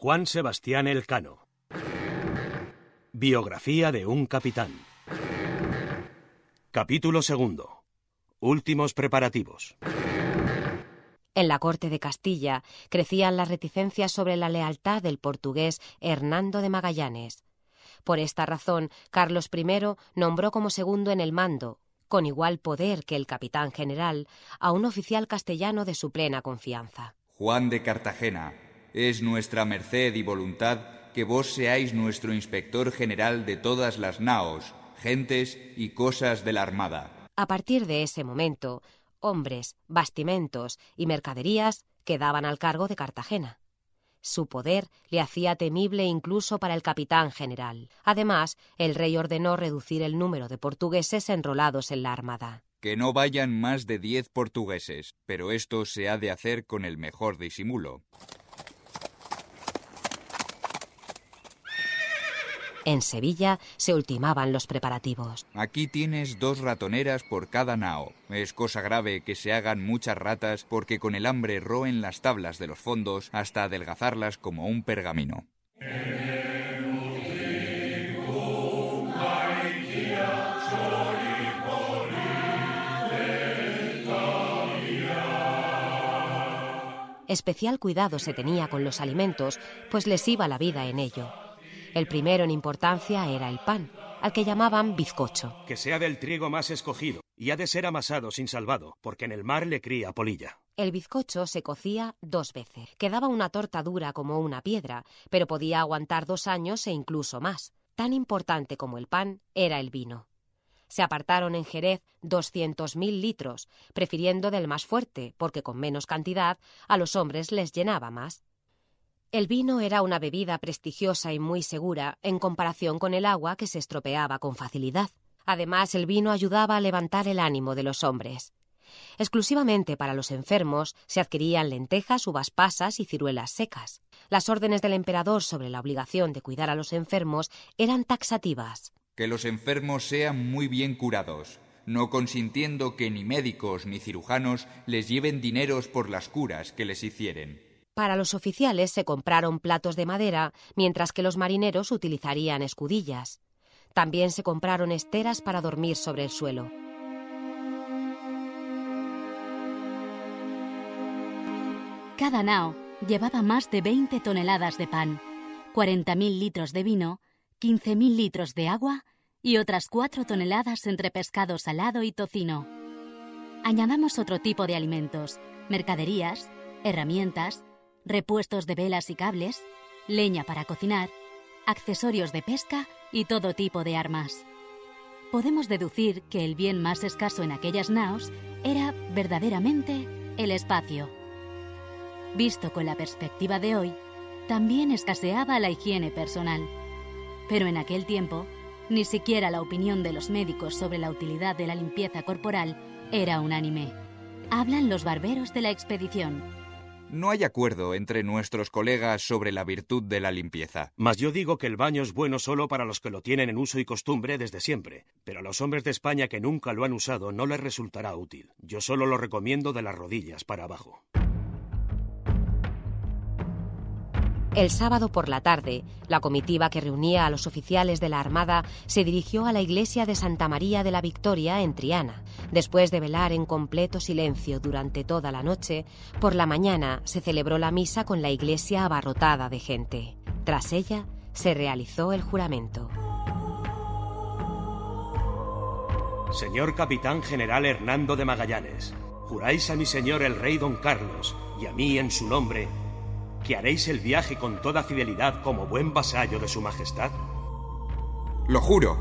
Juan Sebastián Elcano. Biografía de un capitán. Capítulo segundo. Últimos preparativos. En la corte de Castilla crecían las reticencias sobre la lealtad del portugués Hernando de Magallanes. Por esta razón, Carlos I nombró como segundo en el mando, con igual poder que el capitán general, a un oficial castellano de su plena confianza. Juan de Cartagena, es nuestra merced y voluntad que vos seáis nuestro inspector general de todas las naos, gentes y cosas de la Armada. A partir de ese momento, hombres, bastimentos y mercaderías quedaban al cargo de Cartagena. Su poder le hacía temible incluso para el capitán general. Además, el rey ordenó reducir el número de portugueses enrolados en la Armada. Que no vayan más de diez portugueses, pero esto se ha de hacer con el mejor disimulo. En Sevilla se ultimaban los preparativos. Aquí tienes dos ratoneras por cada nao. Es cosa grave que se hagan muchas ratas porque con el hambre roen las tablas de los fondos hasta adelgazarlas como un pergamino. Especial cuidado se tenía con los alimentos, pues les iba la vida en ello. El primero en importancia era el pan, al que llamaban bizcocho. Que sea del trigo más escogido, y ha de ser amasado sin salvado, porque en el mar le cría polilla. El bizcocho se cocía dos veces. Quedaba una torta dura como una piedra, pero podía aguantar dos años e incluso más. Tan importante como el pan era el vino. Se apartaron en Jerez doscientos mil litros, prefiriendo del más fuerte, porque con menos cantidad a los hombres les llenaba más. El vino era una bebida prestigiosa y muy segura en comparación con el agua que se estropeaba con facilidad. Además, el vino ayudaba a levantar el ánimo de los hombres. Exclusivamente para los enfermos se adquirían lentejas, uvas pasas y ciruelas secas. Las órdenes del emperador sobre la obligación de cuidar a los enfermos eran taxativas. Que los enfermos sean muy bien curados, no consintiendo que ni médicos ni cirujanos les lleven dineros por las curas que les hicieren. Para los oficiales se compraron platos de madera, mientras que los marineros utilizarían escudillas. También se compraron esteras para dormir sobre el suelo. Cada nao llevaba más de 20 toneladas de pan, 40.000 litros de vino, 15.000 litros de agua y otras 4 toneladas entre pescado salado y tocino. Añadamos otro tipo de alimentos, mercaderías, herramientas, repuestos de velas y cables, leña para cocinar, accesorios de pesca y todo tipo de armas. Podemos deducir que el bien más escaso en aquellas naos era verdaderamente el espacio. Visto con la perspectiva de hoy, también escaseaba la higiene personal. Pero en aquel tiempo, ni siquiera la opinión de los médicos sobre la utilidad de la limpieza corporal era unánime. Hablan los barberos de la expedición. No hay acuerdo entre nuestros colegas sobre la virtud de la limpieza. Mas yo digo que el baño es bueno solo para los que lo tienen en uso y costumbre desde siempre, pero a los hombres de España que nunca lo han usado no les resultará útil. Yo solo lo recomiendo de las rodillas para abajo. El sábado por la tarde, la comitiva que reunía a los oficiales de la Armada se dirigió a la iglesia de Santa María de la Victoria en Triana. Después de velar en completo silencio durante toda la noche, por la mañana se celebró la misa con la iglesia abarrotada de gente. Tras ella, se realizó el juramento. Señor Capitán General Hernando de Magallanes, juráis a mi señor el rey don Carlos y a mí en su nombre que haréis el viaje con toda fidelidad como buen vasallo de su Majestad? Lo juro.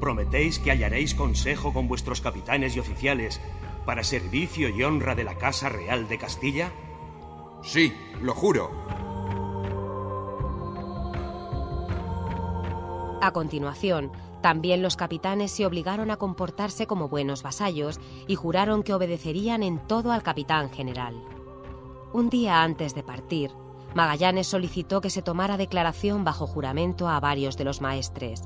¿Prometéis que hallaréis consejo con vuestros capitanes y oficiales para servicio y honra de la Casa Real de Castilla? Sí, lo juro. A continuación, también los capitanes se obligaron a comportarse como buenos vasallos y juraron que obedecerían en todo al capitán general. Un día antes de partir, Magallanes solicitó que se tomara declaración bajo juramento a varios de los maestres.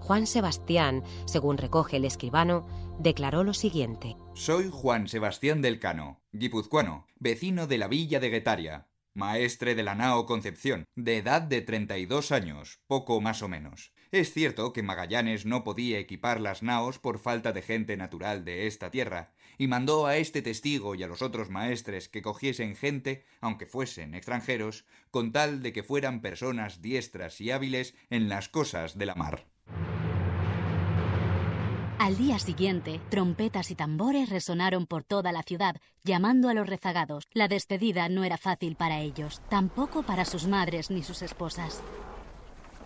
Juan Sebastián, según recoge el escribano, declaró lo siguiente. Soy Juan Sebastián del Cano, guipuzcoano, vecino de la villa de Guetaria. maestre de la nao Concepción, de edad de treinta y dos años, poco más o menos. Es cierto que Magallanes no podía equipar las naos por falta de gente natural de esta tierra, y mandó a este testigo y a los otros maestres que cogiesen gente, aunque fuesen extranjeros, con tal de que fueran personas diestras y hábiles en las cosas de la mar. Al día siguiente, trompetas y tambores resonaron por toda la ciudad, llamando a los rezagados. La despedida no era fácil para ellos, tampoco para sus madres ni sus esposas.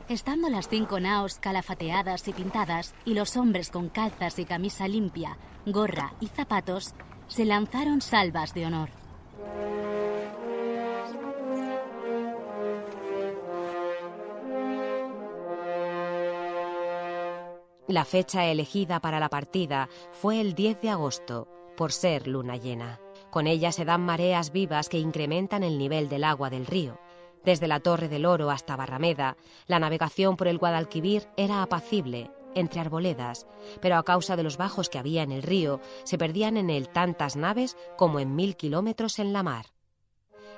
Estando las cinco naos calafateadas y pintadas, y los hombres con calzas y camisa limpia, gorra y zapatos, se lanzaron salvas de honor. La fecha elegida para la partida fue el 10 de agosto, por ser luna llena. Con ella se dan mareas vivas que incrementan el nivel del agua del río. Desde la Torre del Oro hasta Barrameda, la navegación por el Guadalquivir era apacible, entre arboledas, pero a causa de los bajos que había en el río, se perdían en él tantas naves como en mil kilómetros en la mar.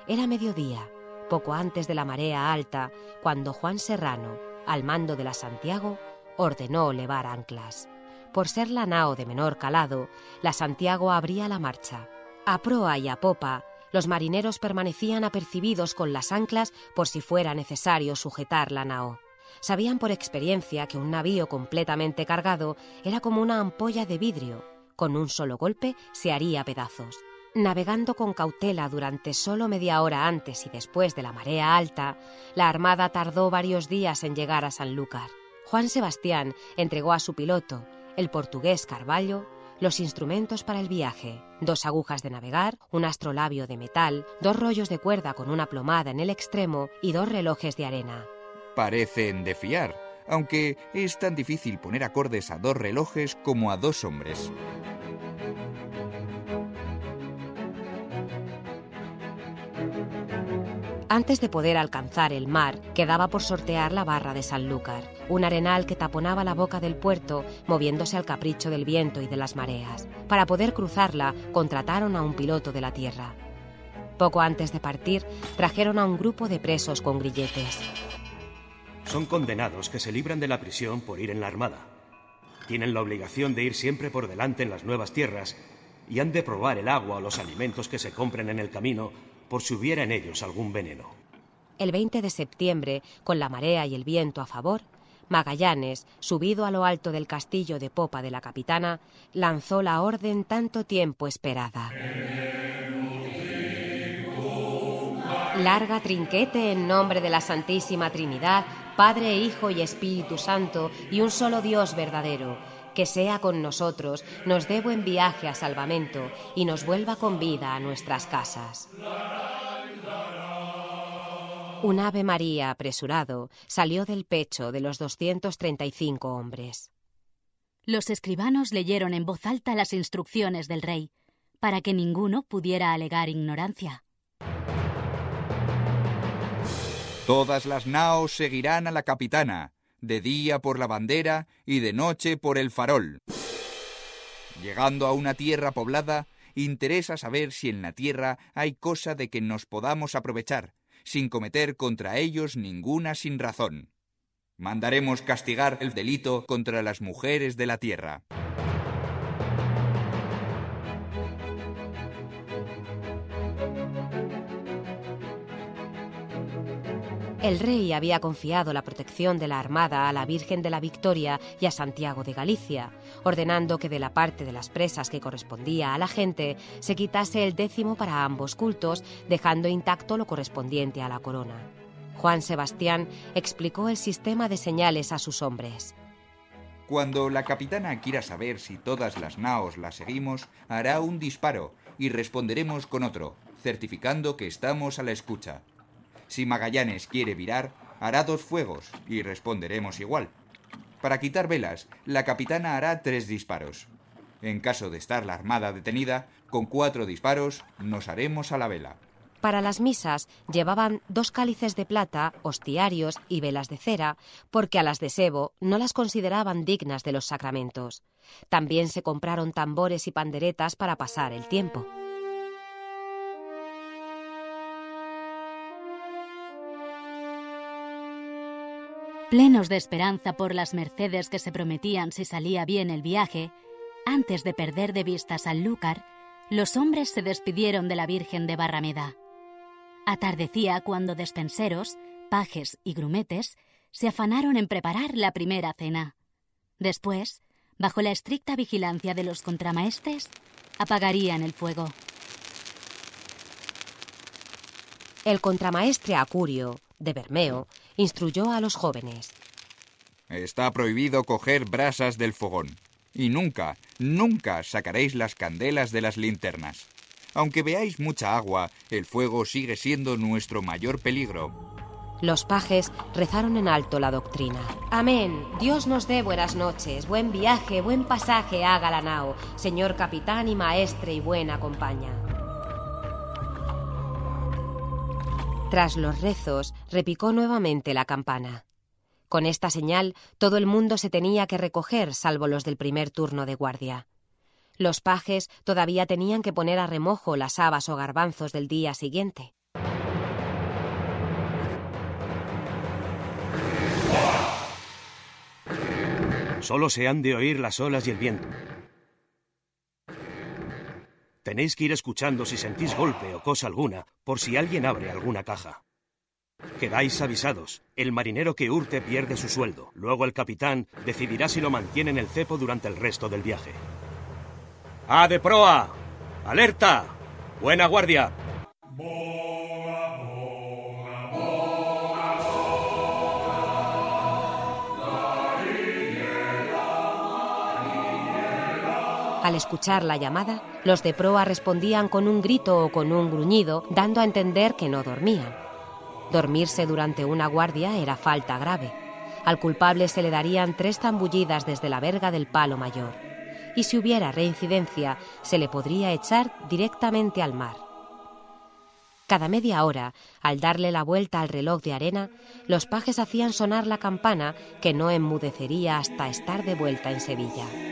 Era mediodía, poco antes de la marea alta, cuando Juan Serrano, al mando de la Santiago, ordenó levar anclas. Por ser la nao de menor calado, la Santiago abría la marcha. A proa y a popa, los marineros permanecían apercibidos con las anclas por si fuera necesario sujetar la nao. Sabían por experiencia que un navío completamente cargado era como una ampolla de vidrio. Con un solo golpe se haría pedazos. Navegando con cautela durante solo media hora antes y después de la marea alta, la Armada tardó varios días en llegar a Sanlúcar. Juan Sebastián entregó a su piloto, el portugués Carballo, los instrumentos para el viaje, dos agujas de navegar, un astrolabio de metal, dos rollos de cuerda con una plomada en el extremo y dos relojes de arena. Parecen de fiar, aunque es tan difícil poner acordes a dos relojes como a dos hombres. Antes de poder alcanzar el mar, quedaba por sortear la barra de Sanlúcar, un arenal que taponaba la boca del puerto, moviéndose al capricho del viento y de las mareas. Para poder cruzarla, contrataron a un piloto de la tierra. Poco antes de partir, trajeron a un grupo de presos con grilletes. Son condenados que se libran de la prisión por ir en la armada. Tienen la obligación de ir siempre por delante en las nuevas tierras y han de probar el agua o los alimentos que se compren en el camino por si hubiera en ellos algún veneno. El 20 de septiembre, con la marea y el viento a favor, Magallanes, subido a lo alto del castillo de popa de la capitana, lanzó la orden tanto tiempo esperada. Larga trinquete en nombre de la Santísima Trinidad, Padre, Hijo y Espíritu Santo, y un solo Dios verdadero, que sea con nosotros, nos dé buen viaje a salvamento y nos vuelva con vida a nuestras casas. Un ave María apresurado salió del pecho de los 235 hombres. Los escribanos leyeron en voz alta las instrucciones del rey, para que ninguno pudiera alegar ignorancia. Todas las naos seguirán a la capitana, de día por la bandera y de noche por el farol. Llegando a una tierra poblada, interesa saber si en la tierra hay cosa de que nos podamos aprovechar, sin cometer contra ellos ninguna sin razón. Mandaremos castigar el delito contra las mujeres de la tierra. El rey había confiado la protección de la Armada a la Virgen de la Victoria y a Santiago de Galicia, ordenando que de la parte de las presas que correspondía a la gente se quitase el décimo para ambos cultos, dejando intacto lo correspondiente a la corona. Juan Sebastián explicó el sistema de señales a sus hombres. Cuando la capitana quiera saber si todas las naos las seguimos, hará un disparo y responderemos con otro, certificando que estamos a la escucha. Si Magallanes quiere virar, hará dos fuegos y responderemos igual. Para quitar velas, la capitana hará tres disparos. En caso de estar la armada detenida, con cuatro disparos nos haremos a la vela. Para las misas llevaban dos cálices de plata, hostiarios y velas de cera, porque a las de sebo no las consideraban dignas de los sacramentos. También se compraron tambores y panderetas para pasar el tiempo. Plenos de esperanza por las mercedes que se prometían si salía bien el viaje, antes de perder de vista Sanlúcar, los hombres se despidieron de la Virgen de Barrameda. Atardecía cuando despenseros, pajes y grumetes se afanaron en preparar la primera cena. Después, bajo la estricta vigilancia de los contramaestres, apagarían el fuego. El contramaestre Acurio, de Bermeo, instruyó a los jóvenes. Está prohibido coger brasas del fogón. Y nunca, nunca sacaréis las candelas de las linternas. Aunque veáis mucha agua, el fuego sigue siendo nuestro mayor peligro. Los pajes rezaron en alto la doctrina. Amén. Dios nos dé buenas noches, buen viaje, buen pasaje haga la nao, señor capitán y maestre y buena compañía. Tras los rezos, repicó nuevamente la campana. Con esta señal, todo el mundo se tenía que recoger, salvo los del primer turno de guardia. Los pajes todavía tenían que poner a remojo las habas o garbanzos del día siguiente. Solo se han de oír las olas y el viento. Tenéis que ir escuchando si sentís golpe o cosa alguna, por si alguien abre alguna caja. Quedáis avisados. El marinero que hurte pierde su sueldo. Luego el capitán decidirá si lo mantiene en el cepo durante el resto del viaje. ¡A de proa! ¡Alerta! ¡Buena guardia! Al escuchar la llamada, los de proa respondían con un grito o con un gruñido, dando a entender que no dormían. Dormirse durante una guardia era falta grave. Al culpable se le darían tres zambullidas desde la verga del palo mayor. Y si hubiera reincidencia, se le podría echar directamente al mar. Cada media hora, al darle la vuelta al reloj de arena, los pajes hacían sonar la campana que no enmudecería hasta estar de vuelta en Sevilla.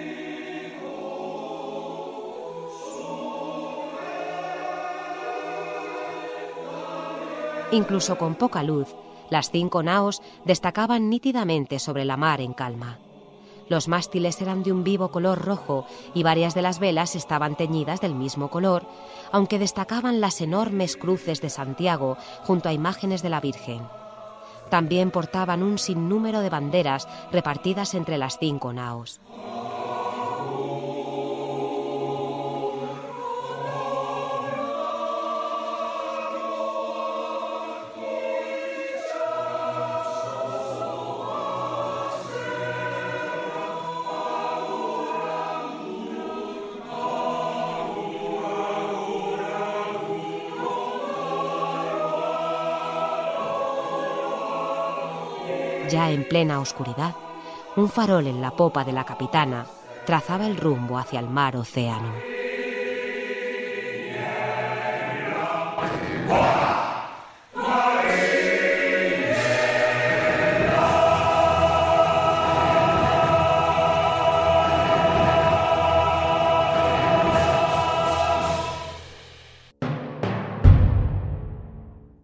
Incluso con poca luz, las cinco naos destacaban nítidamente sobre la mar en calma. Los mástiles eran de un vivo color rojo y varias de las velas estaban teñidas del mismo color, aunque destacaban las enormes cruces de Santiago junto a imágenes de la Virgen. También portaban un sinnúmero de banderas repartidas entre las cinco naos. Ya en plena oscuridad, un farol en la popa de la capitana trazaba el rumbo hacia el mar océano.